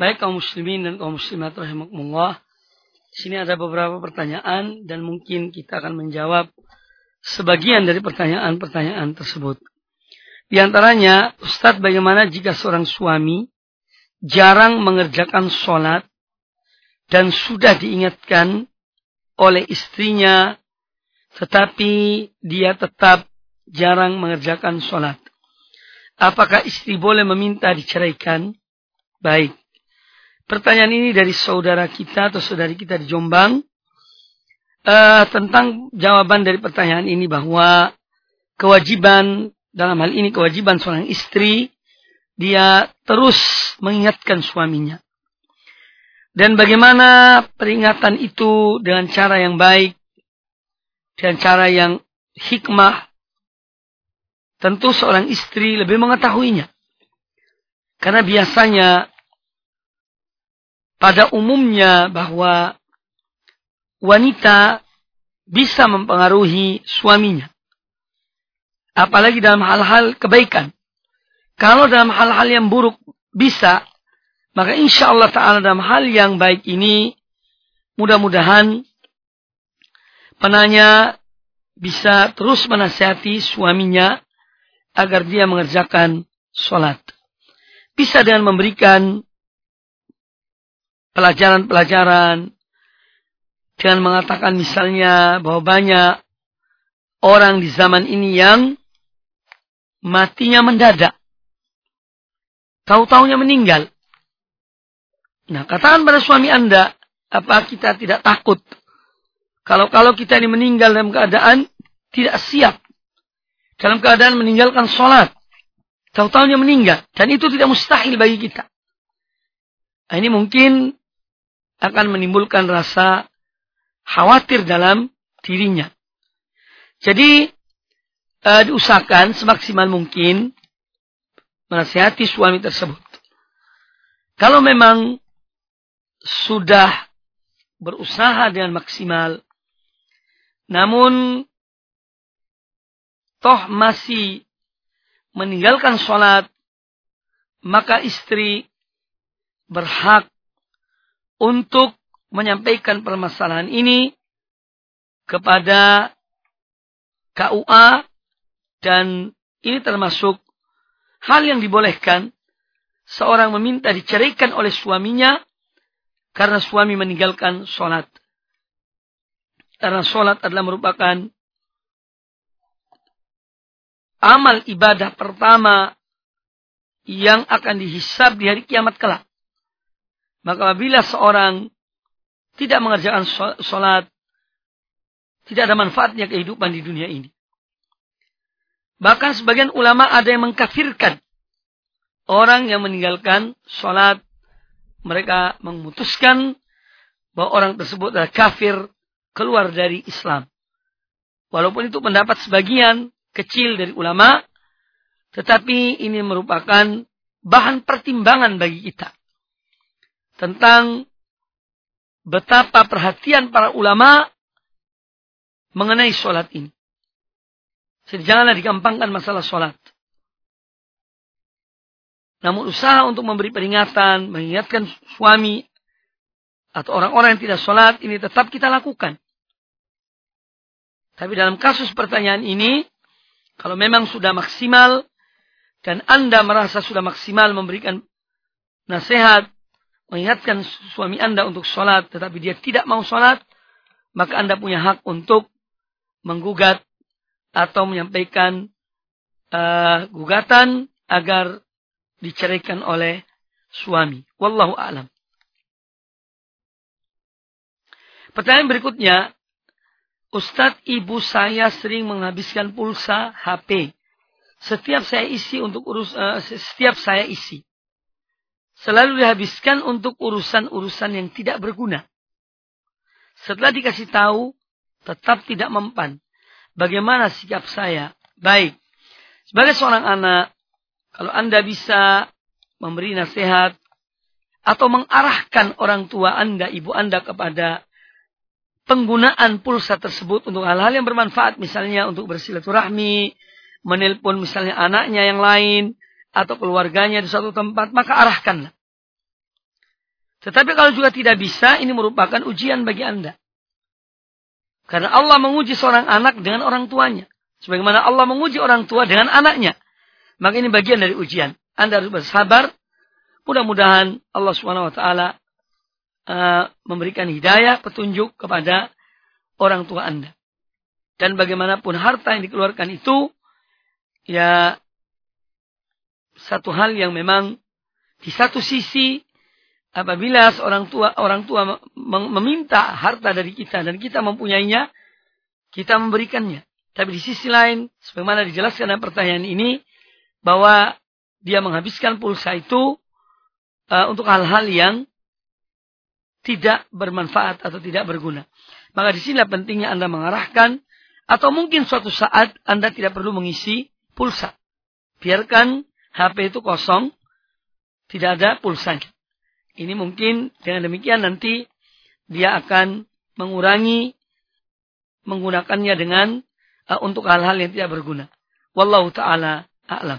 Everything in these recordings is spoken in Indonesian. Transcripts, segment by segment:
Baik kaum muslimin dan kaum muslimat rahimakumullah. Di sini ada beberapa pertanyaan dan mungkin kita akan menjawab sebagian dari pertanyaan-pertanyaan tersebut. Di antaranya, Ustadz bagaimana jika seorang suami jarang mengerjakan sholat dan sudah diingatkan oleh istrinya tetapi dia tetap jarang mengerjakan sholat. Apakah istri boleh meminta diceraikan? Baik. Pertanyaan ini dari saudara kita atau saudari kita di Jombang. Uh, tentang jawaban dari pertanyaan ini bahwa kewajiban dalam hal ini kewajiban seorang istri dia terus mengingatkan suaminya. Dan bagaimana peringatan itu dengan cara yang baik, dengan cara yang hikmah, tentu seorang istri lebih mengetahuinya. Karena biasanya pada umumnya bahwa wanita bisa mempengaruhi suaminya. Apalagi dalam hal-hal kebaikan. Kalau dalam hal-hal yang buruk bisa, maka insya Allah Ta'ala dalam hal yang baik ini, mudah-mudahan penanya bisa terus menasihati suaminya agar dia mengerjakan sholat. Bisa dengan memberikan pelajaran-pelajaran dengan mengatakan misalnya bahwa banyak orang di zaman ini yang matinya mendadak. Tahu-taunya meninggal. Nah, katakan pada suami Anda, apa kita tidak takut? Kalau-kalau kita ini meninggal dalam keadaan tidak siap. Dalam keadaan meninggalkan sholat. Tahu-taunya meninggal. Dan itu tidak mustahil bagi kita. Nah, ini mungkin akan menimbulkan rasa khawatir dalam dirinya. Jadi uh, diusahakan semaksimal mungkin menasihati suami tersebut. Kalau memang sudah berusaha dengan maksimal, namun toh masih meninggalkan sholat, maka istri berhak untuk menyampaikan permasalahan ini kepada KUA dan ini termasuk hal yang dibolehkan seorang meminta diceraikan oleh suaminya karena suami meninggalkan sholat. Karena sholat adalah merupakan amal ibadah pertama yang akan dihisab di hari kiamat kelak. Maka apabila seorang tidak mengerjakan sholat, tidak ada manfaatnya kehidupan di dunia ini. Bahkan sebagian ulama ada yang mengkafirkan orang yang meninggalkan sholat. Mereka memutuskan bahwa orang tersebut adalah kafir keluar dari Islam. Walaupun itu pendapat sebagian kecil dari ulama, tetapi ini merupakan bahan pertimbangan bagi kita tentang betapa perhatian para ulama mengenai sholat ini. Jadi janganlah digampangkan masalah sholat. Namun usaha untuk memberi peringatan, mengingatkan suami atau orang-orang yang tidak sholat ini tetap kita lakukan. Tapi dalam kasus pertanyaan ini, kalau memang sudah maksimal dan Anda merasa sudah maksimal memberikan nasihat, mengingatkan suami Anda untuk sholat, tetapi dia tidak mau sholat, maka Anda punya hak untuk menggugat atau menyampaikan uh, gugatan agar diceraikan oleh suami. Wallahu a'lam. Pertanyaan berikutnya, Ustadz ibu saya sering menghabiskan pulsa HP. Setiap saya isi untuk urus, uh, setiap saya isi selalu dihabiskan untuk urusan-urusan yang tidak berguna. Setelah dikasih tahu, tetap tidak mempan. Bagaimana sikap saya? Baik. Sebagai seorang anak, kalau Anda bisa memberi nasihat atau mengarahkan orang tua Anda, ibu Anda kepada penggunaan pulsa tersebut untuk hal-hal yang bermanfaat, misalnya untuk bersilaturahmi, menelpon misalnya anaknya yang lain, atau keluarganya di suatu tempat, maka arahkanlah. Tetapi kalau juga tidak bisa, ini merupakan ujian bagi Anda. Karena Allah menguji seorang anak dengan orang tuanya. Sebagaimana Allah menguji orang tua dengan anaknya. Maka ini bagian dari ujian. Anda harus bersabar. Mudah-mudahan Allah SWT uh, memberikan hidayah, petunjuk kepada orang tua Anda. Dan bagaimanapun harta yang dikeluarkan itu, ya satu hal yang memang di satu sisi apabila seorang tua orang tua meminta harta dari kita dan kita mempunyainya, kita memberikannya. Tapi di sisi lain, sebagaimana dijelaskan dalam pertanyaan ini, bahwa dia menghabiskan pulsa itu uh, untuk hal-hal yang tidak bermanfaat atau tidak berguna. Maka di sini pentingnya Anda mengarahkan atau mungkin suatu saat Anda tidak perlu mengisi pulsa. Biarkan HP itu kosong, tidak ada pulsanya. Ini mungkin dengan demikian nanti dia akan mengurangi menggunakannya dengan uh, untuk hal-hal yang tidak berguna. Wallahu taala a'lam.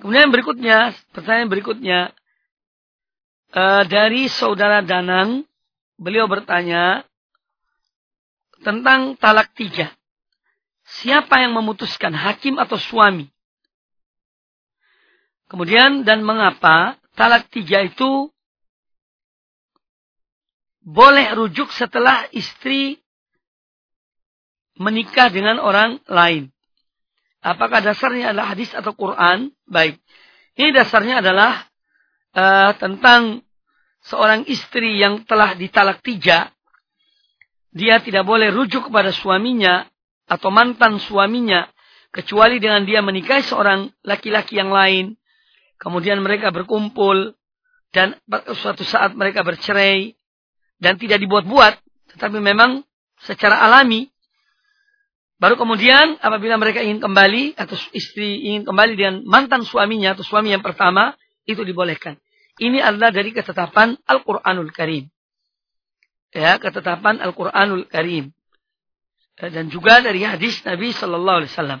Kemudian berikutnya, pertanyaan berikutnya uh, dari saudara Danang, beliau bertanya tentang talak tiga. Siapa yang memutuskan, hakim atau suami? Kemudian dan mengapa talak tiga itu boleh rujuk setelah istri menikah dengan orang lain. Apakah dasarnya adalah hadis atau Quran? Baik. Ini dasarnya adalah uh, tentang seorang istri yang telah ditalak tiga. Dia tidak boleh rujuk kepada suaminya atau mantan suaminya. Kecuali dengan dia menikahi seorang laki-laki yang lain Kemudian mereka berkumpul dan suatu saat mereka bercerai dan tidak dibuat-buat, tetapi memang secara alami. Baru kemudian apabila mereka ingin kembali atau istri ingin kembali dengan mantan suaminya atau suami yang pertama, itu dibolehkan. Ini adalah dari ketetapan Al-Quranul Karim. Ya, ketetapan Al-Quranul Karim. Dan juga dari hadis Nabi Sallallahu Alaihi Wasallam.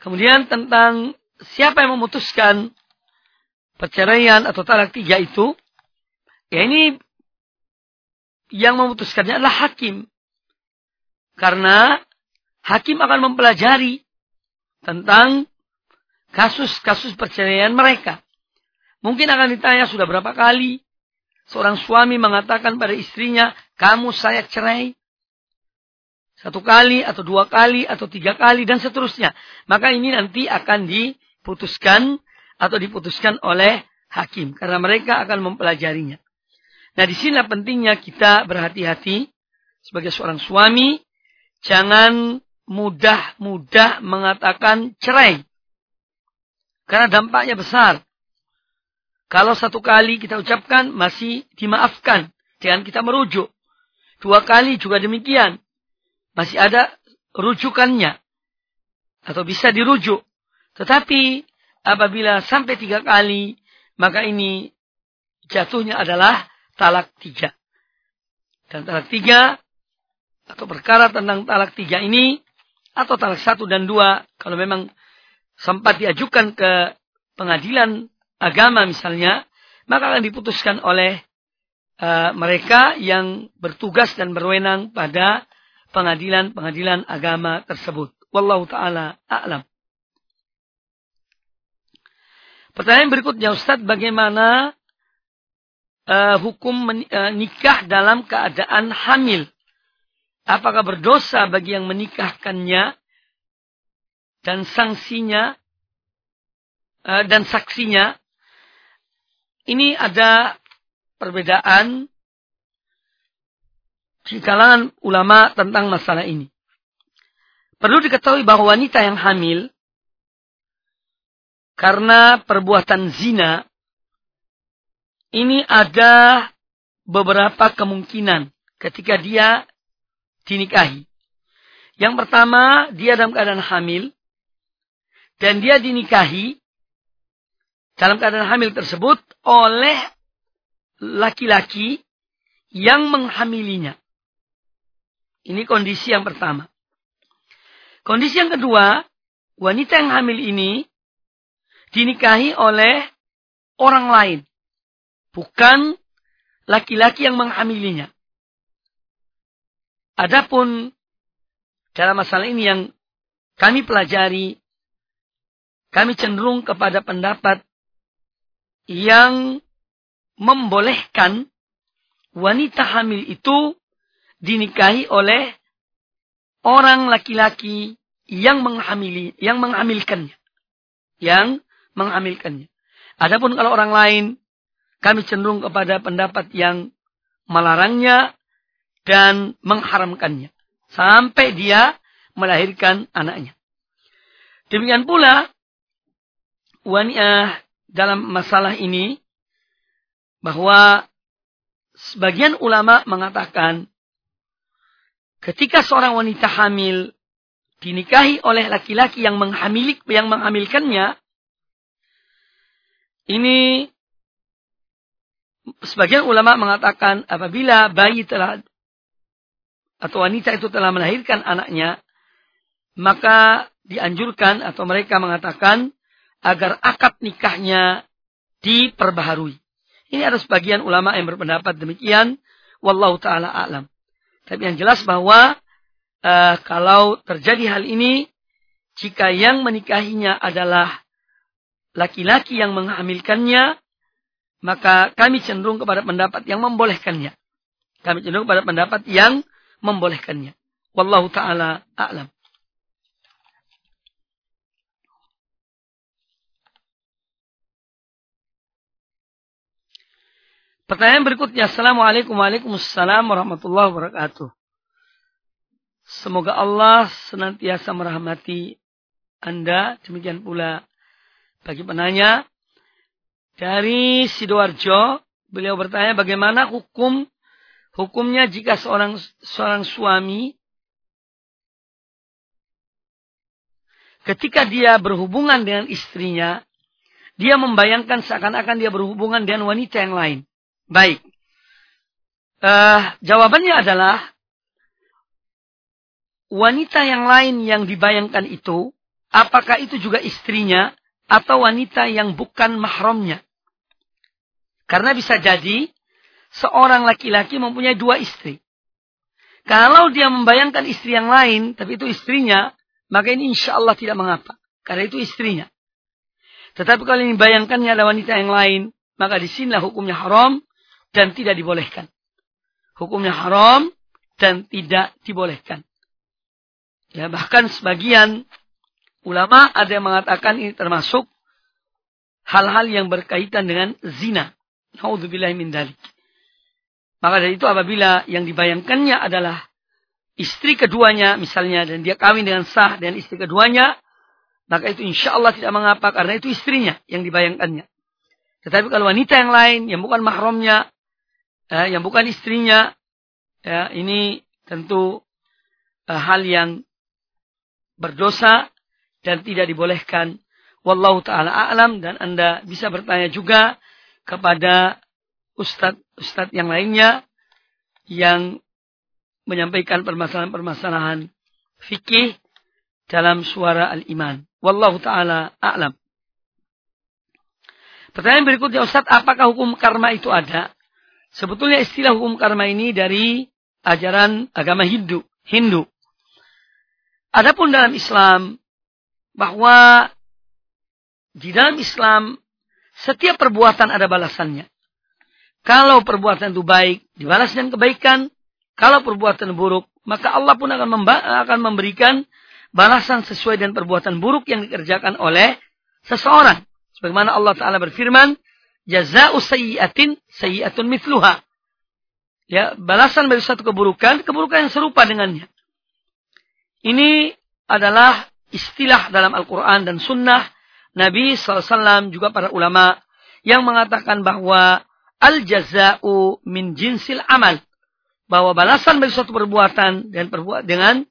Kemudian tentang siapa yang memutuskan perceraian atau talak tiga itu, ya ini yang memutuskannya adalah hakim. Karena hakim akan mempelajari tentang kasus-kasus perceraian mereka. Mungkin akan ditanya sudah berapa kali seorang suami mengatakan pada istrinya, kamu saya cerai. Satu kali atau dua kali atau tiga kali dan seterusnya. Maka ini nanti akan diputuskan atau diputuskan oleh hakim. Karena mereka akan mempelajarinya. Nah di sini pentingnya kita berhati-hati sebagai seorang suami. Jangan mudah-mudah mengatakan cerai. Karena dampaknya besar. Kalau satu kali kita ucapkan masih dimaafkan. Jangan kita merujuk. Dua kali juga demikian masih ada rujukannya atau bisa dirujuk. Tetapi apabila sampai tiga kali, maka ini jatuhnya adalah talak tiga. Dan talak tiga atau perkara tentang talak tiga ini atau talak satu dan dua kalau memang sempat diajukan ke pengadilan agama misalnya, maka akan diputuskan oleh uh, mereka yang bertugas dan berwenang pada pengadilan-pengadilan agama tersebut. Wallahu taala a'lam. Pertanyaan berikutnya Ustaz, bagaimana uh, hukum men, uh, nikah dalam keadaan hamil? Apakah berdosa bagi yang menikahkannya dan sanksinya uh, dan saksinya? Ini ada perbedaan di kalangan ulama tentang masalah ini. Perlu diketahui bahwa wanita yang hamil karena perbuatan zina ini ada beberapa kemungkinan ketika dia dinikahi. Yang pertama, dia dalam keadaan hamil dan dia dinikahi dalam keadaan hamil tersebut oleh laki-laki yang menghamilinya. Ini kondisi yang pertama. Kondisi yang kedua, wanita yang hamil ini dinikahi oleh orang lain. bukan laki-laki yang menghamilinya. Adapun dalam masalah ini yang kami pelajari, kami cenderung kepada pendapat yang membolehkan wanita hamil itu dinikahi oleh orang laki-laki yang menghamili, yang menghamilkannya. Yang menghamilkannya. Adapun kalau orang lain, kami cenderung kepada pendapat yang melarangnya dan mengharamkannya. Sampai dia melahirkan anaknya. Demikian pula, wanita dalam masalah ini, bahwa sebagian ulama mengatakan, ketika seorang wanita hamil dinikahi oleh laki-laki yang menghamili, yang menghamilkannya, ini sebagian ulama mengatakan apabila bayi telah atau wanita itu telah melahirkan anaknya, maka dianjurkan atau mereka mengatakan agar akad nikahnya diperbaharui. Ini ada sebagian ulama yang berpendapat demikian. Wallahu ta'ala alam. Tapi yang jelas bahwa uh, kalau terjadi hal ini, jika yang menikahinya adalah laki-laki yang menghamilkannya, maka kami cenderung kepada pendapat yang membolehkannya. Kami cenderung kepada pendapat yang membolehkannya. Wallahu ta'ala a'lam. Pertanyaan berikutnya. Assalamualaikum warahmatullahi wabarakatuh. Semoga Allah senantiasa merahmati Anda. Demikian pula bagi penanya dari Sidoarjo, beliau bertanya bagaimana hukum hukumnya jika seorang seorang suami ketika dia berhubungan dengan istrinya, dia membayangkan seakan-akan dia berhubungan dengan wanita yang lain. Baik. Uh, jawabannya adalah wanita yang lain yang dibayangkan itu, apakah itu juga istrinya atau wanita yang bukan mahramnya. Karena bisa jadi seorang laki-laki mempunyai dua istri. Kalau dia membayangkan istri yang lain, tapi itu istrinya, maka ini insya Allah tidak mengapa. Karena itu istrinya. Tetapi kalau ini bayangkannya ada wanita yang lain, maka di sinilah hukumnya haram dan tidak dibolehkan. Hukumnya haram dan tidak dibolehkan. Ya, bahkan sebagian Ulama ada yang mengatakan ini termasuk hal-hal yang berkaitan dengan zina. Naudzubillah min dalik. Maka dari itu apabila yang dibayangkannya adalah istri keduanya misalnya dan dia kawin dengan sah dengan istri keduanya, maka itu insya Allah tidak mengapa karena itu istrinya yang dibayangkannya. Tetapi kalau wanita yang lain yang bukan mahramnya, eh, yang bukan istrinya, ya, ini tentu eh, hal yang berdosa dan tidak dibolehkan. Wallahu taala a'lam dan Anda bisa bertanya juga kepada ustadz-ustadz yang lainnya yang menyampaikan permasalahan-permasalahan fikih dalam suara al-iman. Wallahu taala a'lam. Pertanyaan berikutnya Ustaz, apakah hukum karma itu ada? Sebetulnya istilah hukum karma ini dari ajaran agama Hindu. Hindu. Adapun dalam Islam bahwa di dalam Islam setiap perbuatan ada balasannya. Kalau perbuatan itu baik, dibalas dengan kebaikan. Kalau perbuatan buruk, maka Allah pun akan, akan memberikan balasan sesuai dengan perbuatan buruk yang dikerjakan oleh seseorang. Sebagaimana Allah Ta'ala berfirman, Jaza'u sayyiatin sayyiatun mithluha. Ya, balasan bagi satu keburukan, keburukan yang serupa dengannya. Ini adalah istilah dalam Al-Quran dan Sunnah Nabi SAW juga para ulama yang mengatakan bahwa al-jaza'u min jinsil amal. Bahwa balasan bagi suatu perbuatan dan perbuat dengan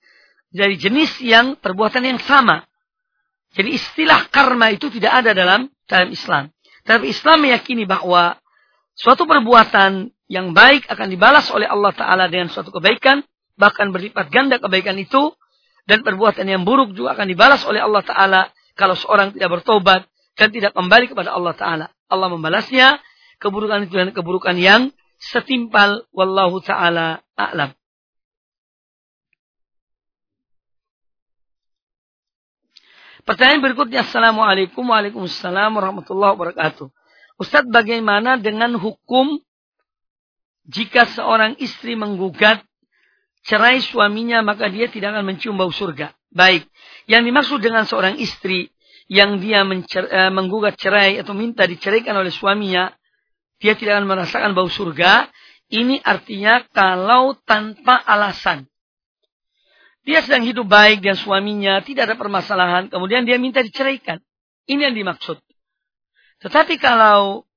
dari jenis yang perbuatan yang sama. Jadi istilah karma itu tidak ada dalam dalam Islam. Tapi Islam meyakini bahwa suatu perbuatan yang baik akan dibalas oleh Allah Ta'ala dengan suatu kebaikan. Bahkan berlipat ganda kebaikan itu dan perbuatan yang buruk juga akan dibalas oleh Allah Ta'ala kalau seorang tidak bertobat dan tidak kembali kepada Allah Ta'ala. Allah membalasnya keburukan itu dan keburukan yang setimpal wallahu taala a'lam. Pertanyaan berikutnya, Assalamualaikum Waalaikumsalam warahmatullahi wabarakatuh. Ustadz, bagaimana dengan hukum jika seorang istri menggugat cerai suaminya, maka dia tidak akan mencium bau surga. Baik, yang dimaksud dengan seorang istri yang dia uh, menggugat cerai atau minta diceraikan oleh suaminya, dia tidak akan merasakan bau surga. Ini artinya kalau tanpa alasan. Dia sedang hidup baik dan suaminya tidak ada permasalahan. Kemudian dia minta diceraikan. Ini yang dimaksud. Tetapi kalau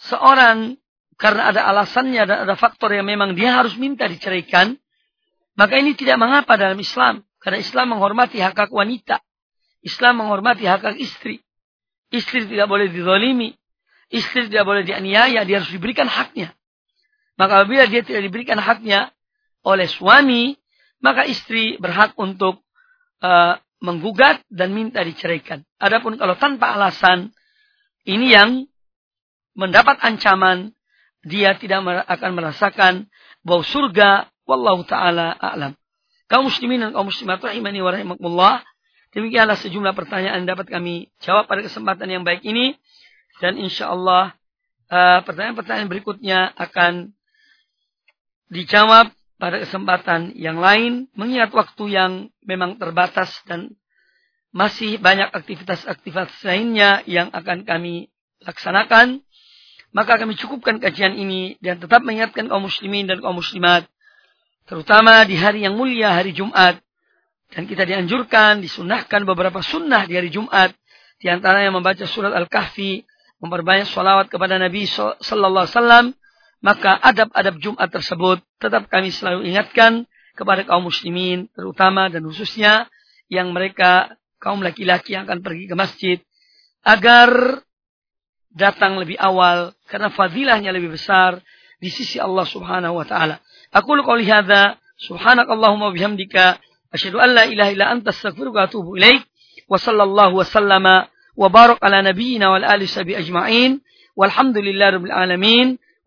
seorang karena ada alasannya dan ada faktor yang memang dia harus minta diceraikan. Maka ini tidak mengapa dalam Islam. Karena Islam menghormati hak hak wanita. Islam menghormati hak hak istri. Istri tidak boleh dizolimi. Istri tidak boleh dianiaya. Dia harus diberikan haknya. Maka apabila dia tidak diberikan haknya oleh suami, maka istri berhak untuk uh, menggugat dan minta diceraikan. Adapun kalau tanpa alasan, ini yang mendapat ancaman, dia tidak akan merasakan bau surga. Wallahu ta'ala a'lam. Kaum muslimin dan kaum muslimat rahimani wa rahimakumullah. Demikianlah sejumlah pertanyaan yang dapat kami jawab pada kesempatan yang baik ini. Dan insya Allah uh, pertanyaan-pertanyaan berikutnya akan dijawab pada kesempatan yang lain, mengingat waktu yang memang terbatas dan masih banyak aktivitas-aktivitas lainnya yang akan kami laksanakan, maka kami cukupkan kajian ini dan tetap mengingatkan kaum muslimin dan kaum muslimat, terutama di hari yang mulia, hari Jumat, dan kita dianjurkan, disunahkan beberapa sunnah di hari Jumat, di antaranya membaca surat Al-Kahfi, memperbanyak sholawat kepada Nabi Sallallahu Alaihi Wasallam, maka adab-adab Jumat tersebut tetap kami selalu ingatkan kepada kaum muslimin terutama dan khususnya yang mereka kaum laki-laki yang akan pergi ke masjid agar datang lebih awal karena fadilahnya lebih besar di sisi Allah Subhanahu wa taala. Aku qouli hadza subhanakallahumma bihamdika asyhadu an la ilaha illa anta astaghfiruka wa atubu ilaik. Wa sallallahu wa sallama wa barak ala nabiyyina wal alihi ajma'in. Walhamdulillahi